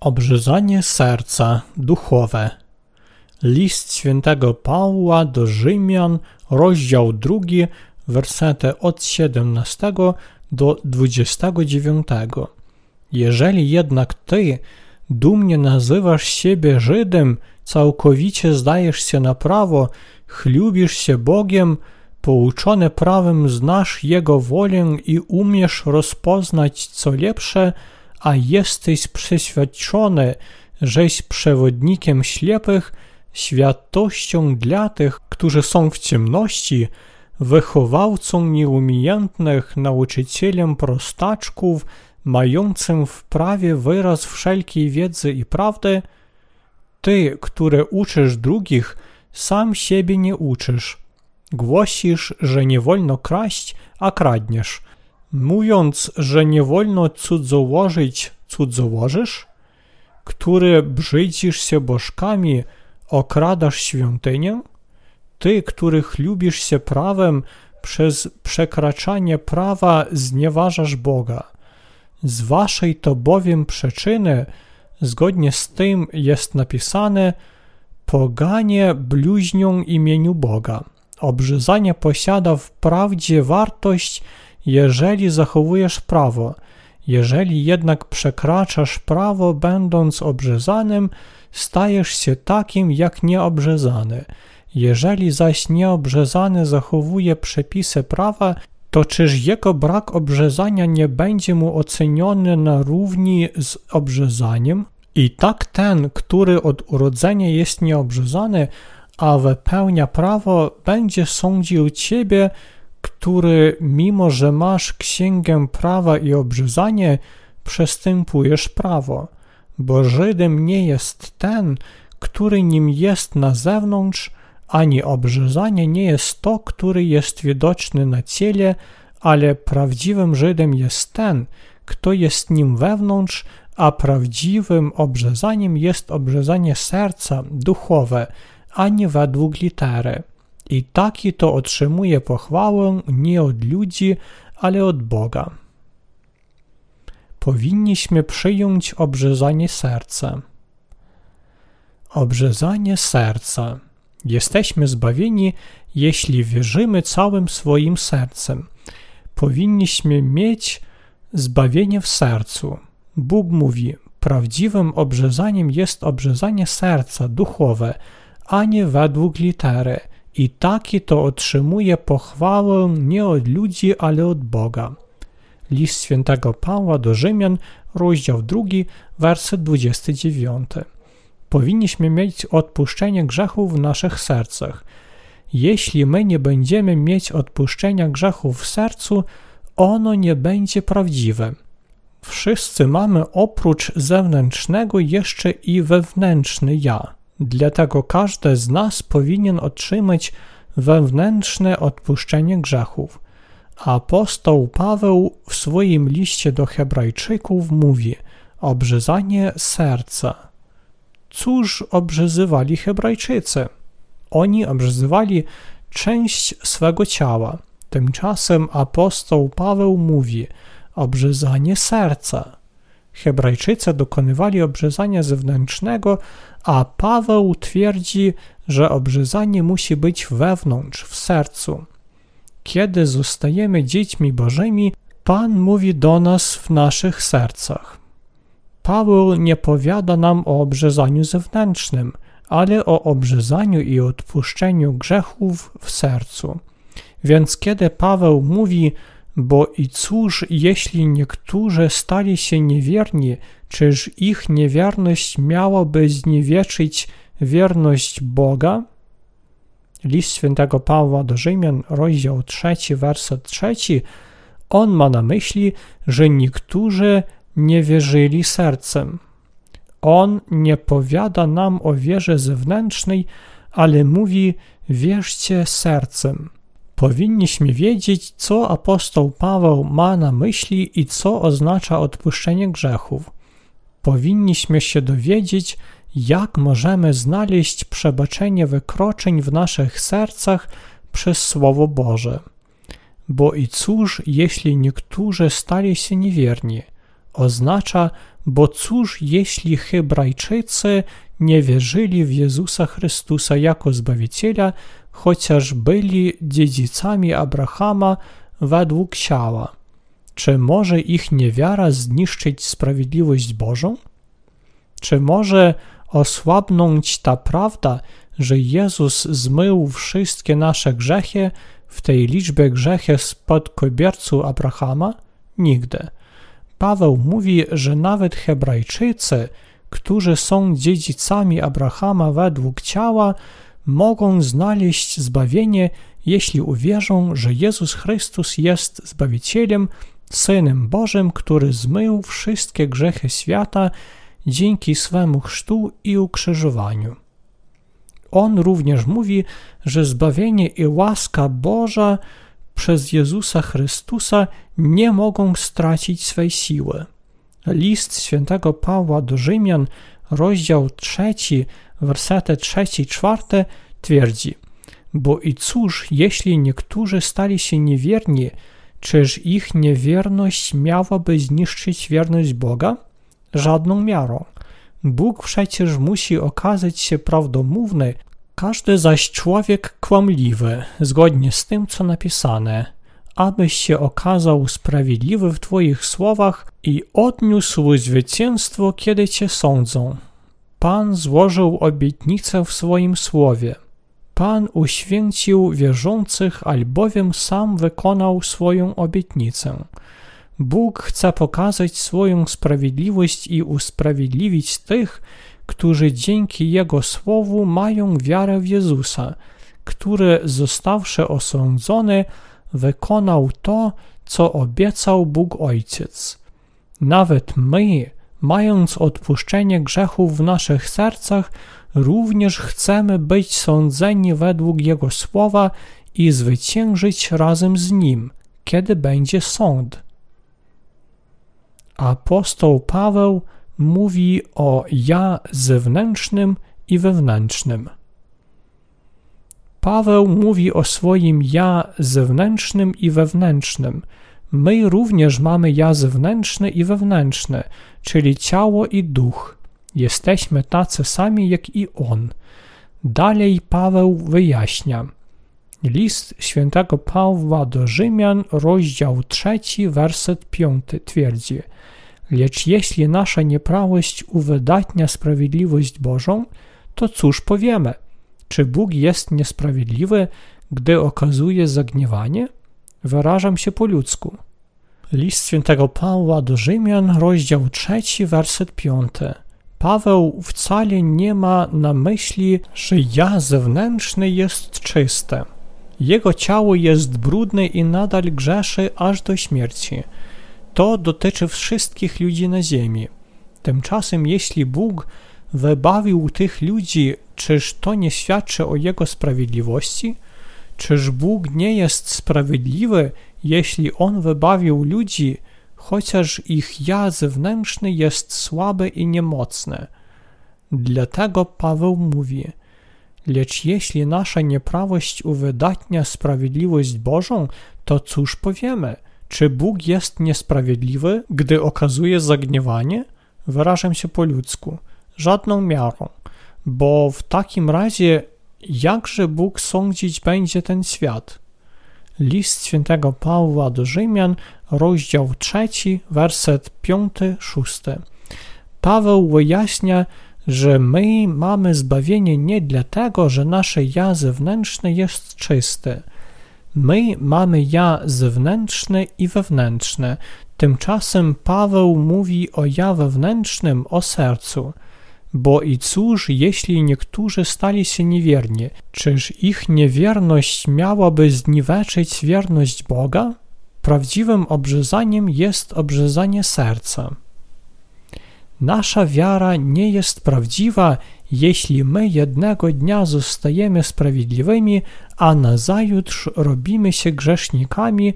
Obrzezanie serca duchowe. List świętego Pawła do Rzymian, rozdział drugi, wersety od 17 do 29. Jeżeli jednak ty dumnie nazywasz siebie Żydem, całkowicie zdajesz się na prawo, chlubisz się Bogiem, pouczony prawem znasz Jego wolę i umiesz rozpoznać co lepsze, a jesteś przeświadczony, żeś przewodnikiem ślepych, światością dla tych, którzy są w ciemności, wychowawcą nieumiejętnych, nauczycielem prostaczków, mającym w prawie wyraz wszelkiej wiedzy i prawdy, ty, który uczysz drugich, sam siebie nie uczysz. Głosisz, że nie wolno kraść, a kradniesz. Mówiąc, że nie wolno cudzołożyć, cudzołożysz? Który brzydzisz się bożkami, okradasz świątynię? Ty, który chlubisz się prawem, przez przekraczanie prawa znieważasz Boga. Z waszej to bowiem przyczyny, zgodnie z tym jest napisane, poganie bluźnią imieniu Boga. Obrzezanie posiada wprawdzie wartość, jeżeli zachowujesz prawo. Jeżeli jednak przekraczasz prawo, będąc obrzezanym, stajesz się takim jak nieobrzezany. Jeżeli zaś nieobrzezany zachowuje przepisy prawa, to czyż jego brak obrzezania nie będzie mu oceniony na równi z obrzezaniem? I tak ten, który od urodzenia jest nieobrzezany, a wypełnia prawo, będzie sądził ciebie, który, mimo że masz księgę prawa i obrzezanie, przestępujesz prawo, bo Żydem nie jest ten, który nim jest na zewnątrz, ani obrzezanie nie jest to, który jest widoczny na ciele, ale prawdziwym Żydem jest ten, kto jest nim wewnątrz, a prawdziwym obrzezaniem jest obrzezanie serca duchowe, a nie według litery. I taki to otrzymuje pochwałę nie od ludzi, ale od Boga. Powinniśmy przyjąć obrzezanie serca. Obrzezanie serca. Jesteśmy zbawieni, jeśli wierzymy całym swoim sercem. Powinniśmy mieć zbawienie w sercu. Bóg mówi: Prawdziwym obrzezaniem jest obrzezanie serca duchowe, a nie według litery i taki to otrzymuje pochwałę nie od ludzi, ale od Boga. List świętego Pawła do Rzymian, rozdział 2, werset 29. Powinniśmy mieć odpuszczenie grzechów w naszych sercach. Jeśli my nie będziemy mieć odpuszczenia grzechów w sercu, ono nie będzie prawdziwe. Wszyscy mamy oprócz zewnętrznego jeszcze i wewnętrzny ja. Dlatego każdy z nas powinien otrzymać wewnętrzne odpuszczenie grzechów. Apostoł Paweł w swoim liście do Hebrajczyków mówi obrzezanie serca. Cóż obrzezywali Hebrajczycy? Oni obrzezywali część swego ciała. Tymczasem apostoł Paweł mówi obrzezanie serca. Hebrajczycy dokonywali obrzezania zewnętrznego, a Paweł twierdzi, że obrzezanie musi być wewnątrz, w sercu. Kiedy zostajemy dziećmi Bożymi, Pan mówi do nas w naszych sercach. Paweł nie powiada nam o obrzezaniu zewnętrznym, ale o obrzezaniu i odpuszczeniu grzechów w sercu. Więc kiedy Paweł mówi, bo i cóż, jeśli niektórzy stali się niewierni, czyż ich niewierność miałaby zniewieczyć wierność Boga? List świętego Pawła do Rzymian, rozdział 3, werset 3, on ma na myśli, że niektórzy nie wierzyli sercem. On nie powiada nam o wierze zewnętrznej, ale mówi: wierzcie sercem. Powinniśmy wiedzieć, co apostoł Paweł ma na myśli i co oznacza odpuszczenie grzechów. Powinniśmy się dowiedzieć, jak możemy znaleźć przebaczenie wykroczeń w naszych sercach przez Słowo Boże. Bo i cóż, jeśli niektórzy stali się niewierni, oznacza Bo cóż, jeśli Hebrajczycy nie wierzyli w Jezusa Chrystusa jako Zbawiciela, chociaż byli dziedzicami Abrahama według ciała? Czy może ich niewiara zniszczyć sprawiedliwość Bożą? Czy może osłabnąć ta prawda, że Jezus zmył wszystkie nasze grzechy w tej liczbie grzechy spod kobiercu Abrahama? Nigdy. Paweł mówi, że nawet Hebrajczycy, którzy są dziedzicami Abrahama według ciała, mogą znaleźć zbawienie, jeśli uwierzą, że Jezus Chrystus jest Zbawicielem, Synem Bożym, który zmył wszystkie grzechy świata dzięki swemu chrztu i ukrzyżowaniu. On również mówi, że zbawienie i łaska Boża przez Jezusa Chrystusa nie mogą stracić swej siły. List świętego Pawła do Rzymian, rozdział 3, wersety 3-4 twierdzi: Bo i cóż, jeśli niektórzy stali się niewierni, czyż ich niewierność miałaby zniszczyć wierność Boga? Żadną miarą. Bóg przecież musi okazać się prawdomówny, każdy zaś człowiek kłamliwy, zgodnie z tym, co napisane, abyś się okazał sprawiedliwy w Twoich słowach i odniósł zwycięstwo, kiedy Cię sądzą. Pan złożył obietnicę w swoim słowie. Pan uświęcił wierzących, albowiem sam wykonał swoją obietnicę. Bóg chce pokazać swoją sprawiedliwość i usprawiedliwić tych, którzy dzięki Jego słowu mają wiarę w Jezusa, który zostawszy osądzony, wykonał to, co obiecał Bóg Ojciec. Nawet my, mając odpuszczenie grzechów w naszych sercach, również chcemy być sądzeni według Jego słowa i zwyciężyć razem z Nim, kiedy będzie sąd. Apostoł Paweł mówi o ja zewnętrznym i wewnętrznym. Paweł mówi o swoim ja zewnętrznym i wewnętrznym. My również mamy ja zewnętrzne i wewnętrzne, czyli ciało i duch. Jesteśmy tacy sami jak i on. Dalej Paweł wyjaśnia. List świętego Pawła do Rzymian, rozdział 3, werset 5 twierdzi – Lecz jeśli nasza nieprawość uwydatnia sprawiedliwość Bożą, to cóż powiemy? Czy Bóg jest niesprawiedliwy, gdy okazuje zagniewanie? Wyrażam się po ludzku. List świętego Pawła do Rzymian, rozdział 3, werset 5. Paweł wcale nie ma na myśli, że ja zewnętrzny jest czyste. Jego ciało jest brudne i nadal grzeszy aż do śmierci. To dotyczy wszystkich ludzi na ziemi. Tymczasem, jeśli Bóg wybawił tych ludzi, czyż to nie świadczy o Jego sprawiedliwości? Czyż Bóg nie jest sprawiedliwy, jeśli On wybawił ludzi, chociaż ich ja zewnętrzny jest słaby i niemocny? Dlatego Paweł mówi, lecz jeśli nasza nieprawość uwydatnia sprawiedliwość Bożą, to cóż powiemy – czy Bóg jest niesprawiedliwy, gdy okazuje zagniewanie? Wyrażam się po ludzku, żadną miarą, bo w takim razie jakże Bóg sądzić będzie ten świat? List świętego Pawła do Rzymian, rozdział 3, werset 5-6. Paweł wyjaśnia, że my mamy zbawienie nie dlatego, że nasze ja zewnętrzne jest czyste, My mamy ja zewnętrzne i wewnętrzne. Tymczasem Paweł mówi o ja wewnętrznym, o sercu. Bo i cóż, jeśli niektórzy stali się niewierni, czyż ich niewierność miałaby zniweczyć wierność Boga? Prawdziwym obrzezaniem jest obrzezanie serca. Nasza wiara nie jest prawdziwa, jeśli my jednego dnia zostajemy sprawiedliwymi, a nazajutrz robimy się grzesznikami,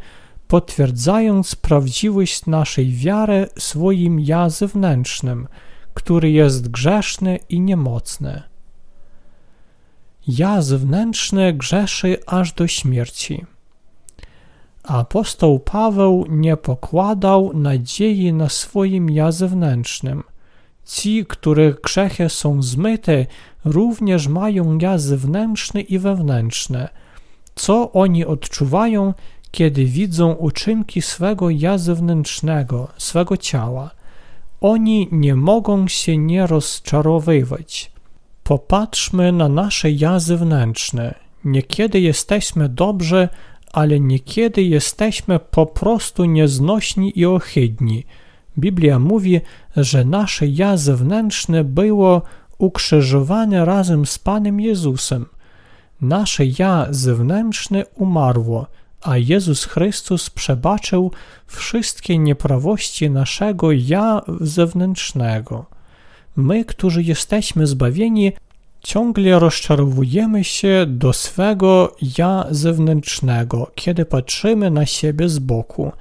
potwierdzając prawdziwość naszej wiary swoim ja zewnętrznym, który jest grzeszny i niemocny. Ja zewnętrzny grzeszy aż do śmierci. Apostoł Paweł nie pokładał nadziei na swoim ja zewnętrznym. Ci, których grzechy są zmyte, również mają ja zewnętrzne i wewnętrzne. Co oni odczuwają, kiedy widzą uczynki swego ja zewnętrznego, swego ciała? Oni nie mogą się nie rozczarowywać. Popatrzmy na nasze ja zewnętrzne. Niekiedy jesteśmy dobrze, ale niekiedy jesteśmy po prostu nieznośni i ohydni. Biblia mówi, że nasze ja zewnętrzne było ukrzyżowane razem z Panem Jezusem. Nasze ja zewnętrzne umarło, a Jezus Chrystus przebaczył wszystkie nieprawości naszego ja zewnętrznego. My, którzy jesteśmy zbawieni, ciągle rozczarowujemy się do swego ja zewnętrznego, kiedy patrzymy na siebie z boku.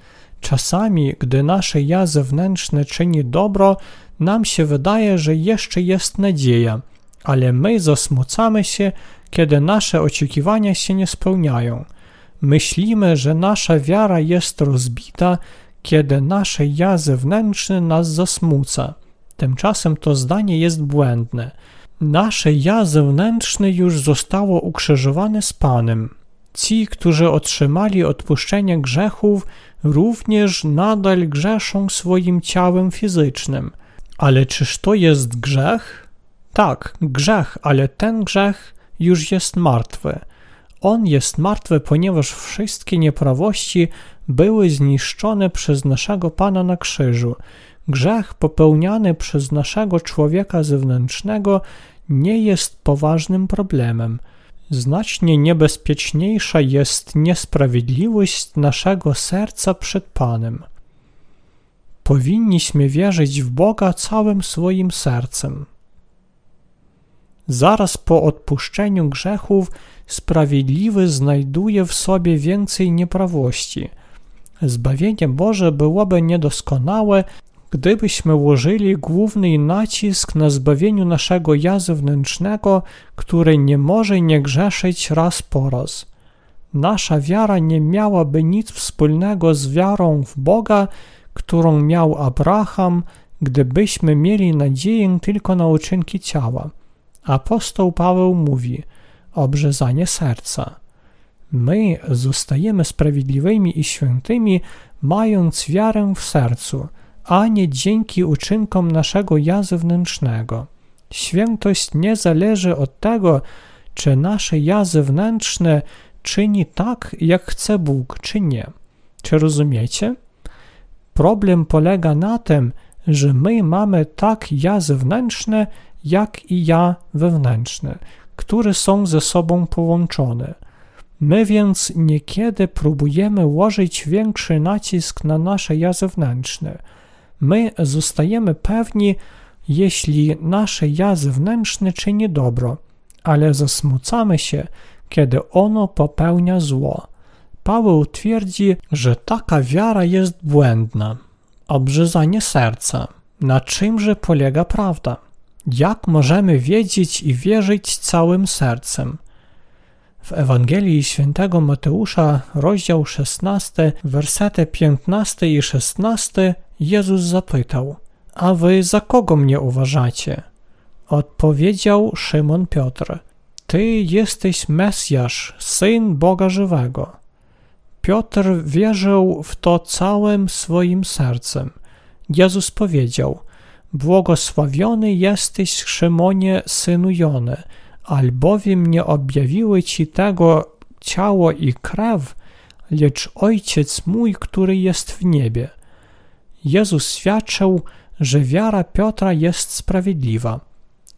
Czasami, gdy nasze ja zewnętrzne czyni dobro, nam się wydaje, że jeszcze jest nadzieja, ale my zasmucamy się, kiedy nasze oczekiwania się nie spełniają. Myślimy, że nasza wiara jest rozbita, kiedy nasze ja zewnętrzne nas zasmuca. Tymczasem to zdanie jest błędne. Nasze ja zewnętrzne już zostało ukrzyżowane z Panem. Ci, którzy otrzymali odpuszczenie grzechów, również nadal grzeszą swoim ciałem fizycznym. Ale czyż to jest grzech? Tak, grzech, ale ten grzech już jest martwy. On jest martwy, ponieważ wszystkie nieprawości były zniszczone przez naszego Pana na krzyżu. Grzech popełniany przez naszego człowieka zewnętrznego nie jest poważnym problemem. Znacznie niebezpieczniejsza jest niesprawiedliwość naszego serca przed Panem. Powinniśmy wierzyć w Boga całym swoim sercem. Zaraz po odpuszczeniu grzechów sprawiedliwy znajduje w sobie więcej nieprawości. Zbawienie Boże byłoby niedoskonałe, gdybyśmy łożyli główny nacisk na zbawieniu naszego ja zewnętrznego, które nie może nie grzeszyć raz po raz. Nasza wiara nie miałaby nic wspólnego z wiarą w Boga, którą miał Abraham, gdybyśmy mieli nadzieję tylko na uczynki ciała. Apostoł Paweł mówi: obrzezanie serca. My zostajemy sprawiedliwymi i świętymi, mając wiarę w sercu, a nie dzięki uczynkom naszego ja zewnętrznego. Świętość nie zależy od tego, czy nasze ja zewnętrzne czyni tak, jak chce Bóg, czy nie. Czy rozumiecie? Problem polega na tym, że my mamy tak ja zewnętrzne, jak i ja wewnętrzne, które są ze sobą połączone. My więc niekiedy próbujemy łożyć większy nacisk na nasze ja zewnętrzne. My zostajemy pewni, jeśli nasze ja zewnętrzne czyni dobro, ale zasmucamy się, kiedy ono popełnia zło. Paweł twierdzi, że taka wiara jest błędna. Obrzezanie serca. Na czymże polega prawda? Jak możemy wiedzieć i wierzyć całym sercem? W Ewangelii Świętego Mateusza, rozdział 16, wersety 15 i 16, Jezus zapytał: A wy za kogo mnie uważacie? Odpowiedział Szymon Piotr: Ty jesteś Mesjasz, syn Boga żywego. Piotr wierzył w to całym swoim sercem. Jezus powiedział: Błogosławiony jesteś, Szymonie, synu Jony, albowiem nie objawiły ci tego ciało i krew, lecz Ojciec mój, który jest w niebie. Jezus świadczył, że wiara Piotra jest sprawiedliwa.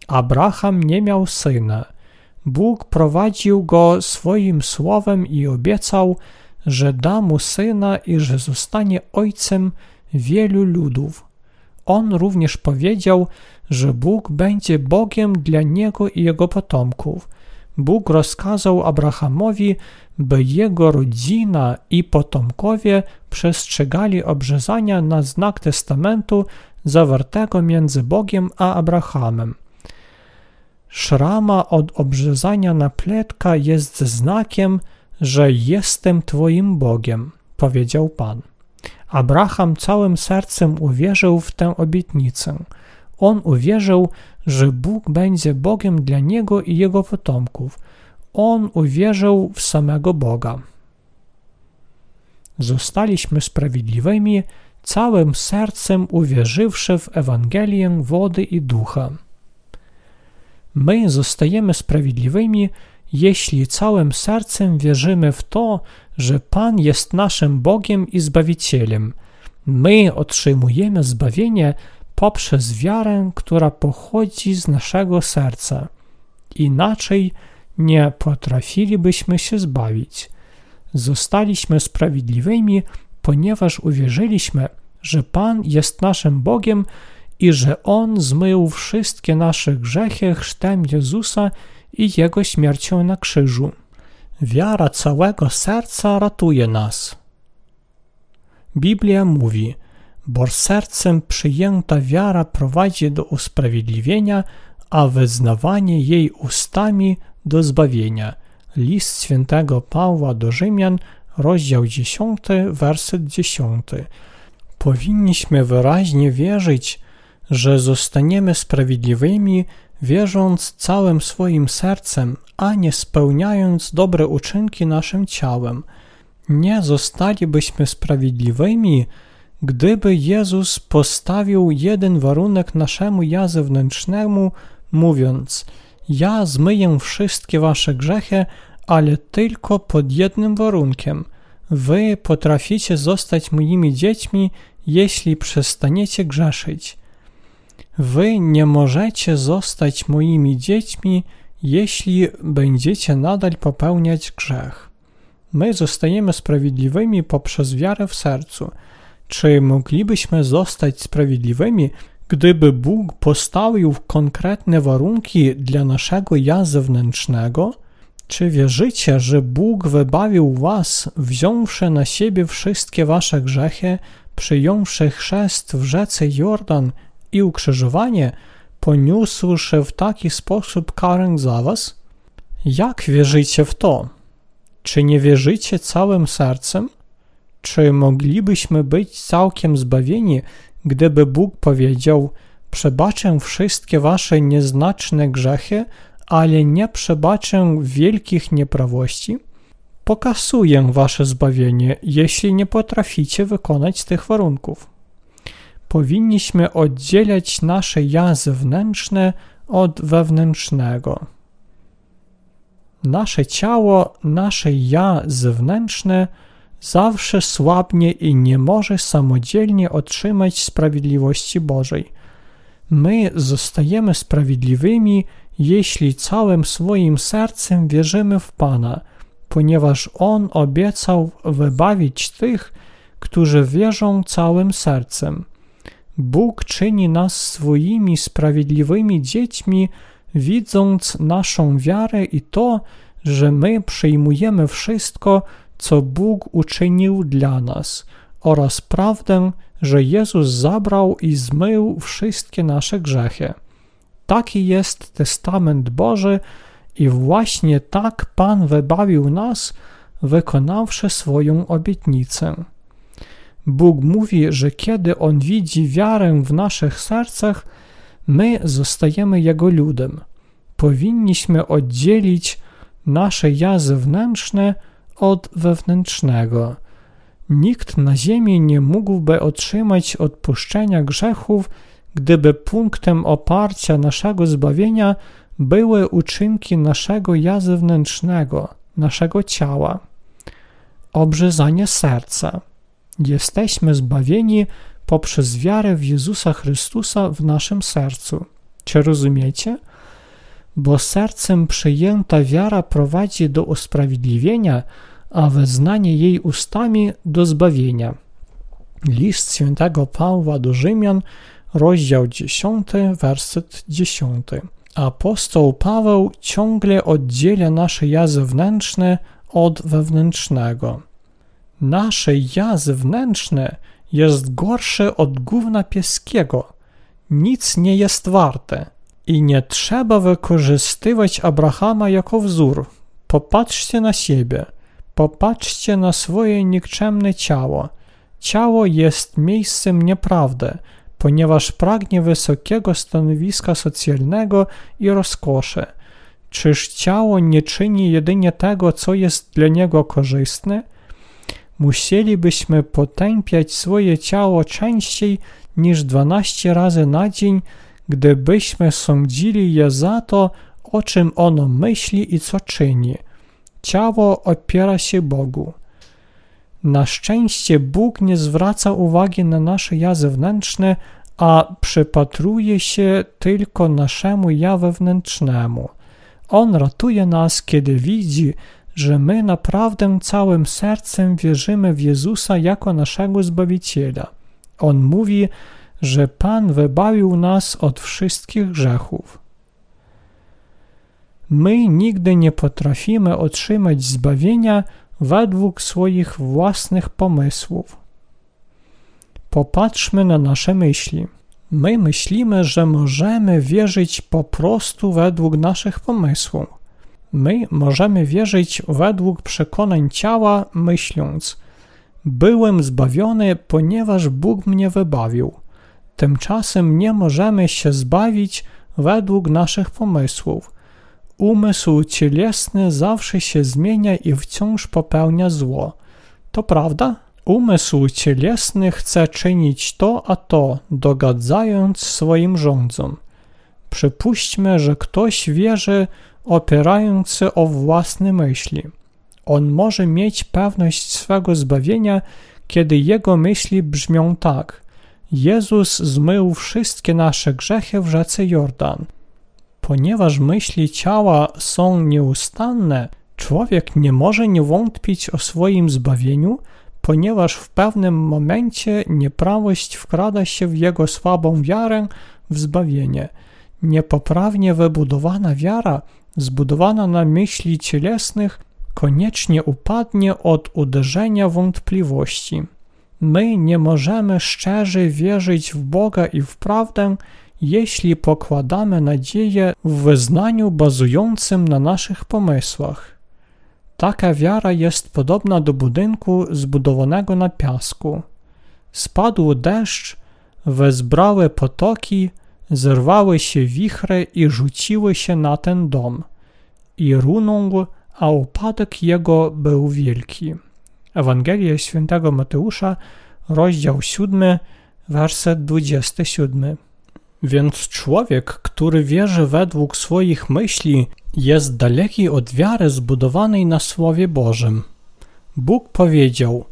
Abraham nie miał syna. Bóg prowadził go swoim słowem i obiecał, że da mu syna i że zostanie ojcem wielu ludów. On również powiedział, że Bóg będzie Bogiem dla niego i jego potomków. Bóg rozkazał Abrahamowi, by jego rodzina i potomkowie przestrzegali obrzezania na znak testamentu zawartego między Bogiem a Abrahamem. Szrama od obrzezania na pletka jest znakiem, że jestem Twoim Bogiem. powiedział Pan. Abraham całym sercem uwierzył w tę obietnicę. On uwierzył, że Bóg będzie Bogiem dla niego i jego potomków. On uwierzył w samego Boga. Zostaliśmy sprawiedliwymi, całym sercem uwierzywszy w Ewangelię wody i ducha. My zostajemy sprawiedliwymi, jeśli całym sercem wierzymy w to, że Pan jest naszym Bogiem i Zbawicielem. My otrzymujemy zbawienie poprzez wiarę, która pochodzi z naszego serca. Inaczej nie potrafilibyśmy się zbawić. Zostaliśmy sprawiedliwymi, ponieważ uwierzyliśmy, że Pan jest naszym Bogiem i że On zmył wszystkie nasze grzechy chrztem Jezusa i Jego śmiercią na krzyżu. Wiara całego serca ratuje nas. Biblia mówi, bo sercem przyjęta wiara prowadzi do usprawiedliwienia, a wyznawanie jej ustami do zbawienia. List świętego Pawła do Rzymian, rozdział 10, werset 10. Powinniśmy wyraźnie wierzyć, że zostaniemy sprawiedliwymi, wierząc całym swoim sercem, a nie spełniając dobre uczynki naszym ciałem. Nie zostalibyśmy sprawiedliwymi, gdyby Jezus postawił jeden warunek naszemu ja zewnętrznemu, mówiąc: Ja zmyję wszystkie wasze grzechy, ale tylko pod jednym warunkiem. Wy potraficie zostać moimi dziećmi, jeśli przestaniecie grzeszyć. Wy nie możecie zostać moimi dziećmi, jeśli będziecie nadal popełniać grzech. My zostajemy sprawiedliwymi poprzez wiarę w sercu. Czy moglibyśmy zostać sprawiedliwymi, gdyby Bóg postawił konkretne warunki dla naszego ja zewnętrznego? Czy wierzycie, że Bóg wybawił was, wziąwszy na siebie wszystkie wasze grzechy, przyjąwszy chrzest w rzece Jordan i ukrzyżowanie, poniósłszy w taki sposób karę za was? Jak wierzycie w to? Czy nie wierzycie całym sercem? Czy moglibyśmy być całkiem zbawieni, gdyby Bóg powiedział: Przebaczę wszystkie wasze nieznaczne grzechy, ale nie przebaczę wielkich nieprawości? Pokasuję wasze zbawienie, jeśli nie potraficie wykonać tych warunków powinniśmy oddzielać nasze ja zewnętrzne od wewnętrznego. Nasze ciało, nasze ja zewnętrzne zawsze słabnie i nie może samodzielnie otrzymać sprawiedliwości Bożej. My zostajemy sprawiedliwymi, jeśli całym swoim sercem wierzymy w Pana, ponieważ On obiecał wybawić tych, którzy wierzą całym sercem. Bóg czyni nas swoimi sprawiedliwymi dziećmi, widząc naszą wiarę i to, że my przyjmujemy wszystko, co Bóg uczynił dla nas, oraz prawdę, że Jezus zabrał i zmył wszystkie nasze grzechy. Taki jest testament Boży i właśnie tak Pan wybawił nas, wykonawszy swoją obietnicę. Bóg mówi, że kiedy On widzi wiarę w naszych sercach, my zostajemy Jego ludem. Powinniśmy oddzielić nasze ja zewnętrzne od wewnętrznego. Nikt na ziemi nie mógłby otrzymać odpuszczenia grzechów, gdyby punktem oparcia naszego zbawienia były uczynki naszego ja zewnętrznego, naszego ciała. Obrzezanie serca. Jesteśmy zbawieni poprzez wiarę w Jezusa Chrystusa w naszym sercu. Czy rozumiecie? Bo sercem przyjęta wiara prowadzi do usprawiedliwienia, a wyznanie jej ustami do zbawienia. List świętego Pawła do Rzymian, rozdział 10, werset 10. Apostoł Paweł ciągle oddziela nasze ja zewnętrzne od wewnętrznego. Nasze ja zewnętrzne jest gorsze od gówna pieskiego. Nic nie jest warte. I nie trzeba wykorzystywać Abrahama jako wzór. Popatrzcie na siebie. Popatrzcie na swoje nikczemne ciało. Ciało jest miejscem nieprawdy, ponieważ pragnie wysokiego stanowiska socjalnego i rozkoszy. Czyż ciało nie czyni jedynie tego, co jest dla niego korzystne? Musielibyśmy potępiać swoje ciało częściej niż 12 razy na dzień, gdybyśmy sądzili je za to, o czym ono myśli i co czyni. Ciało opiera się Bogu. Na szczęście Bóg nie zwraca uwagi na nasze ja zewnętrzne, a przypatruje się tylko naszemu ja wewnętrznemu. On ratuje nas, kiedy widzi, że my naprawdę całym sercem wierzymy w Jezusa jako naszego Zbawiciela. On mówi, że Pan wybawił nas od wszystkich grzechów. My nigdy nie potrafimy otrzymać zbawienia według swoich własnych pomysłów. Popatrzmy na nasze myśli. My myślimy, że możemy wierzyć po prostu według naszych pomysłów. My możemy wierzyć według przekonań ciała, myśląc: Byłem zbawiony, ponieważ Bóg mnie wybawił. Tymczasem nie możemy się zbawić według naszych pomysłów. Umysł cielesny zawsze się zmienia i wciąż popełnia zło. To prawda? Umysł cielesny chce czynić to a to, dogadzając swoim rządzom. Przypuśćmy, że ktoś wierzy opierający o własne myśli. On może mieć pewność swego zbawienia, kiedy jego myśli brzmią tak: Jezus zmył wszystkie nasze grzechy w rzece Jordan. Ponieważ myśli ciała są nieustanne, człowiek nie może nie wątpić o swoim zbawieniu, ponieważ w pewnym momencie nieprawość wkrada się w jego słabą wiarę w zbawienie. Niepoprawnie wybudowana wiara, zbudowana na myśli cielesnych, koniecznie upadnie od uderzenia wątpliwości. My nie możemy szczerze wierzyć w Boga i w prawdę, jeśli pokładamy nadzieję w wyznaniu bazującym na naszych pomysłach. Taka wiara jest podobna do budynku zbudowanego na piasku. Spadł deszcz, wezbrały potoki, zerwały się wichry i rzuciły się na ten dom. I runął, a upadek jego był wielki. Ewangelia świętego Mateusza, rozdział 7, werset 27. Więc człowiek, który wierzy według swoich myśli, jest daleki od wiary zbudowanej na Słowie Bożym. Bóg powiedział,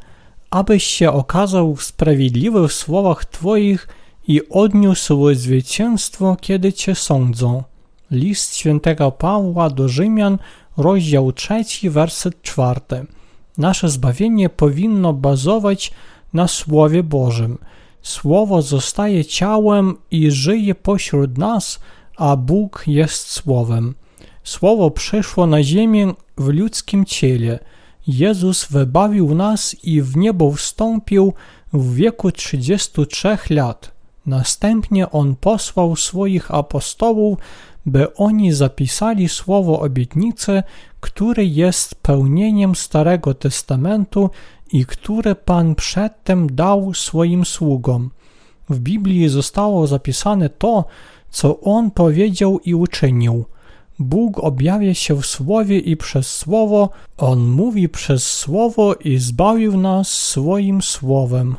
abyś się okazał sprawiedliwy w słowach Twoich i odniósł zwycięstwo, kiedy Cię sądzą. List świętego Pawła do Rzymian, rozdział 3, werset 4. Nasze zbawienie powinno bazować na Słowie Bożym. Słowo zostaje ciałem i żyje pośród nas, a Bóg jest Słowem. Słowo przyszło na ziemię w ludzkim ciele. Jezus wybawił nas i w niebo wstąpił w wieku 33 lat. Następnie On posłał swoich apostołów, by oni zapisali słowo obietnicy, które jest pełnieniem Starego Testamentu i które Pan przedtem dał swoim sługom. W Biblii zostało zapisane to, co On powiedział i uczynił. Bóg objawia się w Słowie i przez Słowo, On mówi przez Słowo i zbawił nas swoim Słowem.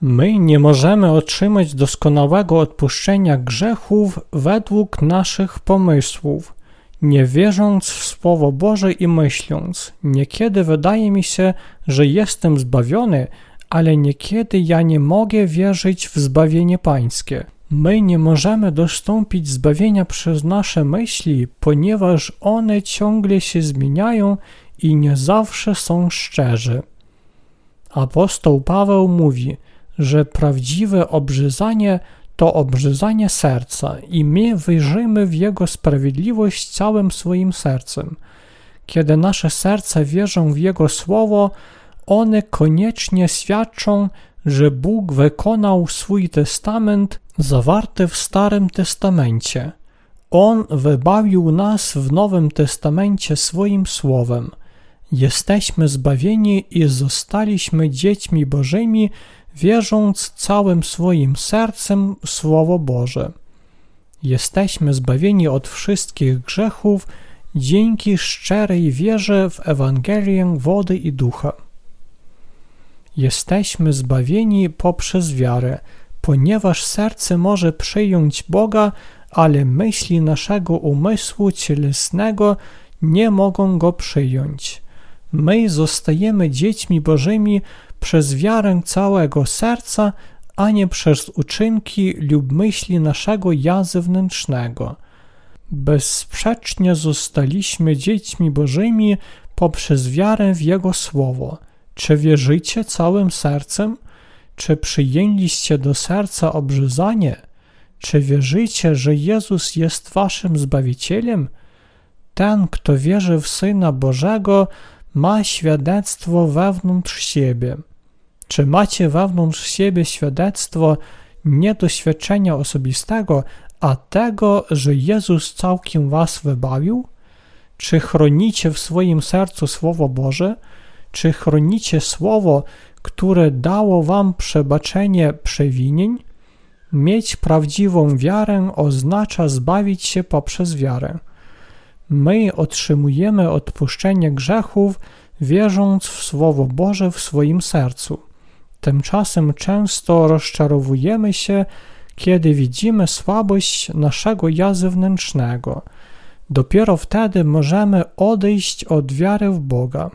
My nie możemy otrzymać doskonałego odpuszczenia grzechów według naszych pomysłów, nie wierząc w Słowo Boże i myśląc, niekiedy wydaje mi się, że jestem zbawiony, ale niekiedy ja nie mogę wierzyć w zbawienie Pańskie. My nie możemy dostąpić zbawienia przez nasze myśli, ponieważ one ciągle się zmieniają i nie zawsze są szczerze. Apostoł Paweł mówi, że prawdziwe obrzezanie to obrzezanie serca i my wierzymy w Jego sprawiedliwość całym swoim sercem. Kiedy nasze serca wierzą w Jego Słowo, one koniecznie świadczą, że Bóg wykonał swój testament zawarty w Starym Testamencie. On wybawił nas w Nowym Testamencie swoim Słowem. Jesteśmy zbawieni i zostaliśmy dziećmi Bożymi, wierząc całym swoim sercem w Słowo Boże. Jesteśmy zbawieni od wszystkich grzechów dzięki szczerej wierze w Ewangelię wody i ducha. Jesteśmy zbawieni poprzez wiarę, ponieważ serce może przyjąć Boga, ale myśli naszego umysłu cielesnego nie mogą go przyjąć. My zostajemy dziećmi Bożymi przez wiarę całego serca, a nie przez uczynki lub myśli naszego ja zewnętrznego. Bezsprzecznie zostaliśmy dziećmi Bożymi poprzez wiarę w Jego Słowo. Czy wierzycie całym sercem? Czy przyjęliście do serca obrzezanie? Czy wierzycie, że Jezus jest waszym Zbawicielem? Ten, kto wierzy w Syna Bożego, ma świadectwo wewnątrz siebie. Czy macie wewnątrz siebie świadectwo nie doświadczenia osobistego, a tego, że Jezus całkiem was wybawił? Czy chronicie w swoim sercu Słowo Boże? Czy chronicie Słowo, które dało wam przebaczenie przewinień? Mieć prawdziwą wiarę oznacza zbawić się poprzez wiarę. My otrzymujemy odpuszczenie grzechów, wierząc w Słowo Boże w swoim sercu. Tymczasem często rozczarowujemy się, kiedy widzimy słabość naszego ja zewnętrznego. Dopiero wtedy możemy odejść od wiary w Boga.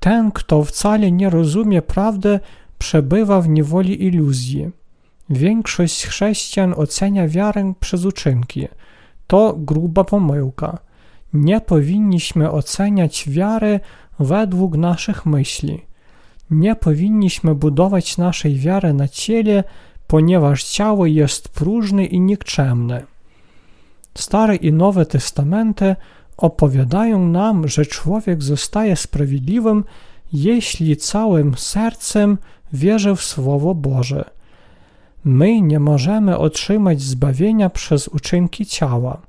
Ten, kto wcale nie rozumie prawdy, przebywa w niewoli iluzji. Większość chrześcijan ocenia wiarę przez uczynki. To gruba pomyłka. Nie powinniśmy oceniać wiary według naszych myśli. Nie powinniśmy budować naszej wiary na ciele, ponieważ ciało jest próżne i nikczemne. Stare i Nowe Testamenty opowiadają nam, że człowiek zostaje sprawiedliwym, jeśli całym sercem wierzy w Słowo Boże. My nie możemy otrzymać zbawienia przez uczynki ciała.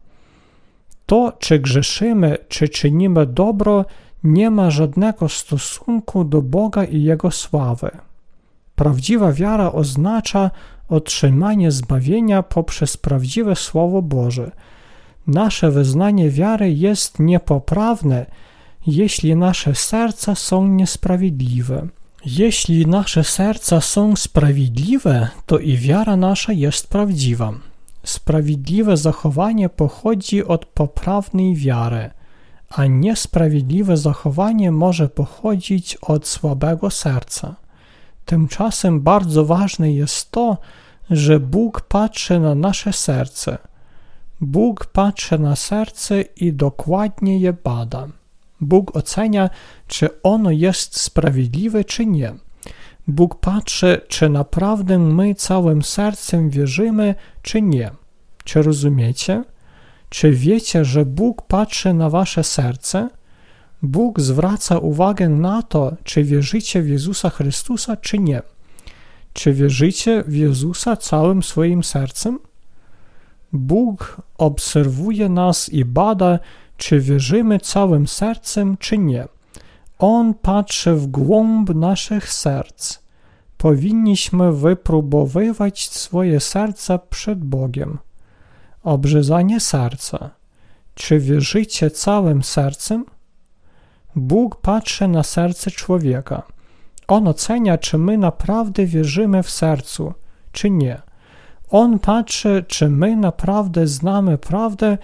To, czy grzeszymy, czy czynimy dobro, nie ma żadnego stosunku do Boga i Jego sławy. Prawdziwa wiara oznacza otrzymanie zbawienia poprzez prawdziwe Słowo Boże. Nasze wyznanie wiary jest niepoprawne, jeśli nasze serca są niesprawiedliwe. Jeśli nasze serca są sprawiedliwe, to i wiara nasza jest prawdziwa. Sprawiedliwe zachowanie pochodzi od poprawnej wiary, a niesprawiedliwe zachowanie może pochodzić od słabego serca. Tymczasem bardzo ważne jest to, że Bóg patrzy na nasze serce. Bóg patrzy na serce i dokładnie je bada. Bóg ocenia, czy ono jest sprawiedliwe, czy nie. Bóg patrzy, czy naprawdę my całym sercem wierzymy, czy nie. Czy rozumiecie? Czy wiecie, że Bóg patrzy na wasze serce? Bóg zwraca uwagę na to, czy wierzycie w Jezusa Chrystusa, czy nie. Czy wierzycie w Jezusa całym swoim sercem? Bóg obserwuje nas i bada, czy wierzymy całym sercem, czy nie. On patrzy w głąb naszych serc. Powinniśmy wypróbowywać swoje serca przed Bogiem. Obrzezanie serca. Czy wierzycie całym sercem? Bóg patrzy na serce człowieka. On ocenia, czy my naprawdę wierzymy w sercu, czy nie. On patrzy, czy my naprawdę znamy prawdę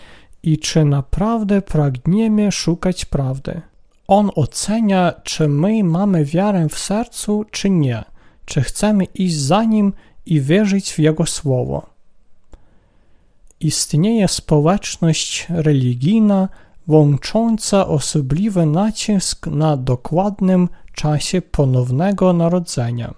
i czy naprawdę pragniemy szukać prawdy. On ocenia, czy my mamy wiarę w sercu, czy nie, czy chcemy iść za Nim i wierzyć w Jego Słowo. Istnieje społeczność religijna łącząca osobliwy nacisk na dokładnym czasie ponownego narodzenia.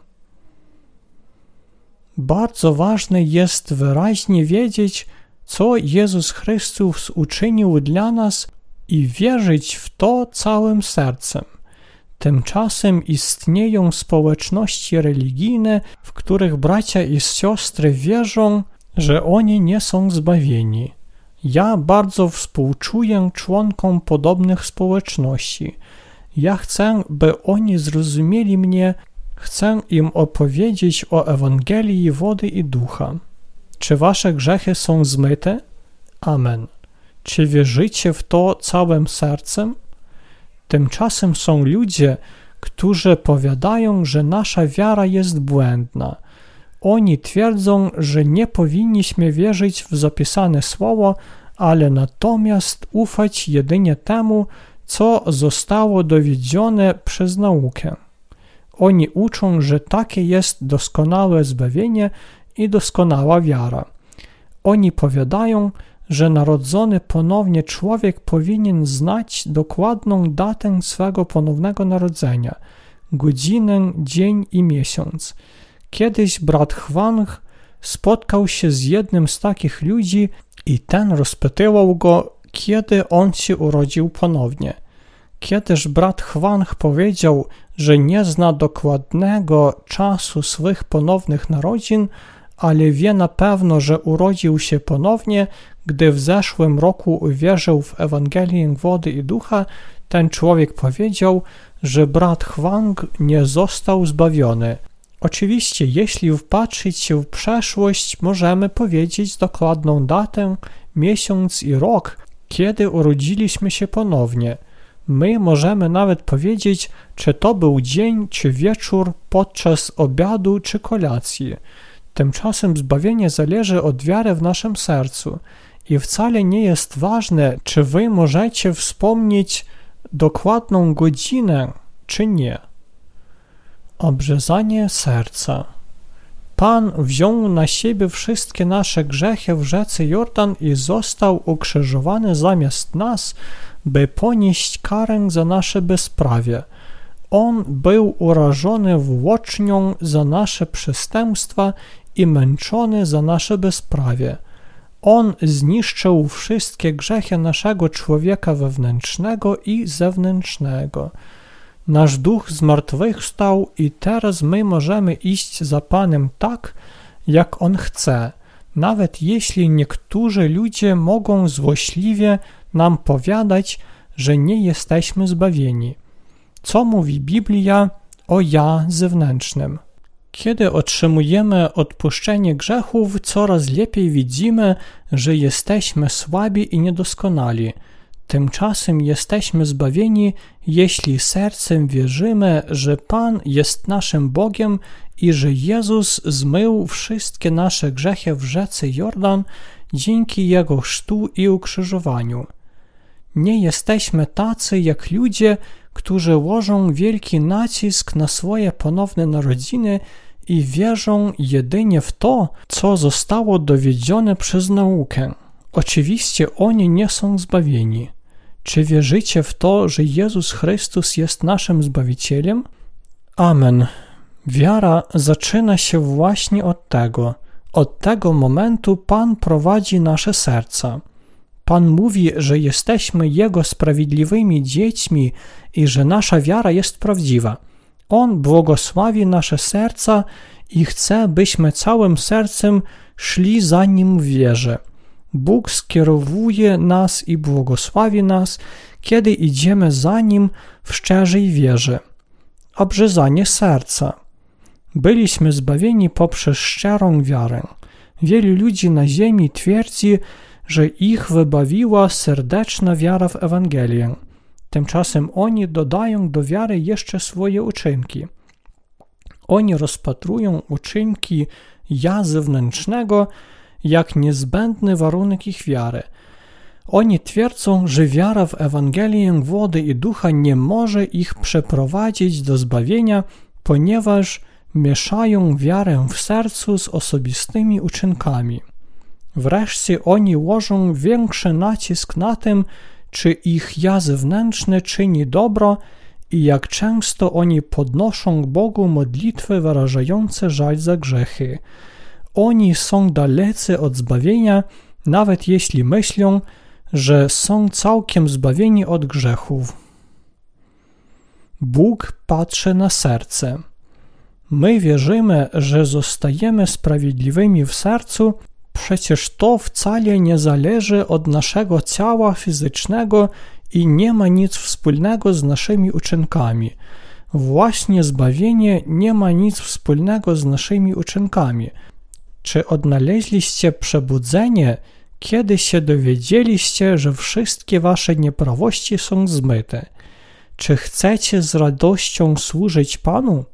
Bardzo ważne jest wyraźnie wiedzieć, co Jezus Chrystus uczynił dla nas i wierzyć w to całym sercem. Tymczasem istnieją społeczności religijne, w których bracia i siostry wierzą, że oni nie są zbawieni. Ja bardzo współczuję członkom podobnych społeczności. Ja chcę, by oni zrozumieli mnie, chcę im opowiedzieć o Ewangelii wody i ducha. Czy wasze grzechy są zmyte? Amen. Czy wierzycie w to całym sercem? Tymczasem są ludzie, którzy powiadają, że nasza wiara jest błędna. Oni twierdzą, że nie powinniśmy wierzyć w zapisane słowo, ale natomiast ufać jedynie temu, co zostało dowiedzione przez naukę. Oni uczą, że takie jest doskonałe zbawienie i doskonała wiara. Oni powiadają, że narodzony ponownie człowiek powinien znać dokładną datę swego ponownego narodzenia, godzinę, dzień i miesiąc. Kiedyś brat Hwang spotkał się z jednym z takich ludzi i ten rozpytywał go, kiedy on się urodził ponownie. Kiedyż brat Hwang powiedział, że nie zna dokładnego czasu swych ponownych narodzin, ale wie na pewno, że urodził się ponownie, gdy w zeszłym roku uwierzył w Ewangelię wody i ducha, ten człowiek powiedział, że brat Hwang nie został zbawiony. Oczywiście, jeśli wpatrzyć się w przeszłość, możemy powiedzieć dokładną datę, miesiąc i rok, kiedy urodziliśmy się ponownie. My możemy nawet powiedzieć, czy to był dzień czy wieczór podczas obiadu czy kolacji. Tymczasem zbawienie zależy od wiary w naszym sercu i wcale nie jest ważne, czy wy możecie wspomnieć dokładną godzinę, czy nie. Obrzezanie serca. Pan wziął na siebie wszystkie nasze grzechy w rzece Jordan i został ukrzyżowany zamiast nas, by ponieść karę za nasze bezprawie. On był urażony włócznią za nasze przestępstwa i męczony za nasze bezprawie. On zniszczył wszystkie grzechy naszego człowieka wewnętrznego i zewnętrznego. Nasz duch zmartwychwstał i teraz my możemy iść za Panem tak, jak On chce, nawet jeśli niektórzy ludzie mogą złośliwie nam powiadać, że nie jesteśmy zbawieni. Co mówi Biblia o ja zewnętrznym? Kiedy otrzymujemy odpuszczenie grzechów, coraz lepiej widzimy, że jesteśmy słabi i niedoskonali. Tymczasem jesteśmy zbawieni, jeśli sercem wierzymy, że Pan jest naszym Bogiem i że Jezus zmył wszystkie nasze grzechy w rzece Jordan dzięki Jego chrztu i ukrzyżowaniu. Nie jesteśmy tacy jak ludzie, którzy łożą wielki nacisk na swoje ponowne narodziny i wierzą jedynie w to, co zostało dowiedzione przez naukę. Oczywiście oni nie są zbawieni. Czy wierzycie w to, że Jezus Chrystus jest naszym Zbawicielem? Amen. Wiara zaczyna się właśnie od tego. Od tego momentu Pan prowadzi nasze serca. Pan mówi, że jesteśmy Jego sprawiedliwymi dziećmi i że nasza wiara jest prawdziwa. On błogosławi nasze serca i chce, byśmy całym sercem szli za Nim w wierze. Bóg skierowuje nas i błogosławi nas, kiedy idziemy za Nim w szczerej wierze. Obrzezanie serca. Byliśmy zbawieni poprzez szczerą wiarę. Wielu ludzi na ziemi twierdzi, że ich wybawiła serdeczna wiara w Ewangelię. Tymczasem oni dodają do wiary jeszcze swoje uczynki. Oni rozpatrują uczynki ja zewnętrznego jak niezbędny warunek ich wiary. Oni twierdzą, że wiara w Ewangelię wody i ducha nie może ich przeprowadzić do zbawienia, ponieważ mieszają wiarę w sercu z osobistymi uczynkami. Wreszcie oni łożą większy nacisk na tym, czy ich ja zewnętrzny czyni dobro i jak często oni podnoszą Bogu modlitwy wyrażające żal za grzechy. Oni są dalecy od zbawienia, nawet jeśli myślą, że są całkiem zbawieni od grzechów. Bóg patrzy na serce. My wierzymy, że zostajemy sprawiedliwymi w sercu, Przecież to wcale nie zależy od naszego ciała fizycznego i nie ma nic wspólnego z naszymi uczynkami. Właśnie zbawienie nie ma nic wspólnego z naszymi uczynkami. Czy odnaleźliście przebudzenie, kiedy się dowiedzieliście, że wszystkie wasze nieprawości są zmyte? Czy chcecie z radością służyć Panu?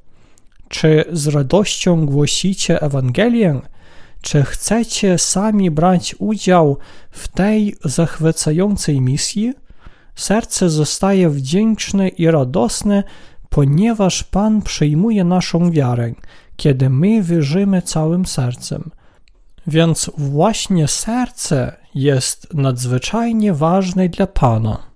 Czy z radością głosicie Ewangelię? Czy chcecie sami brać udział w tej zachwycającej misji? Serce zostaje wdzięczne i radosne, ponieważ Pan przyjmuje naszą wiarę, kiedy my wierzymy całym sercem. Więc właśnie serce jest nadzwyczajnie ważne dla Pana.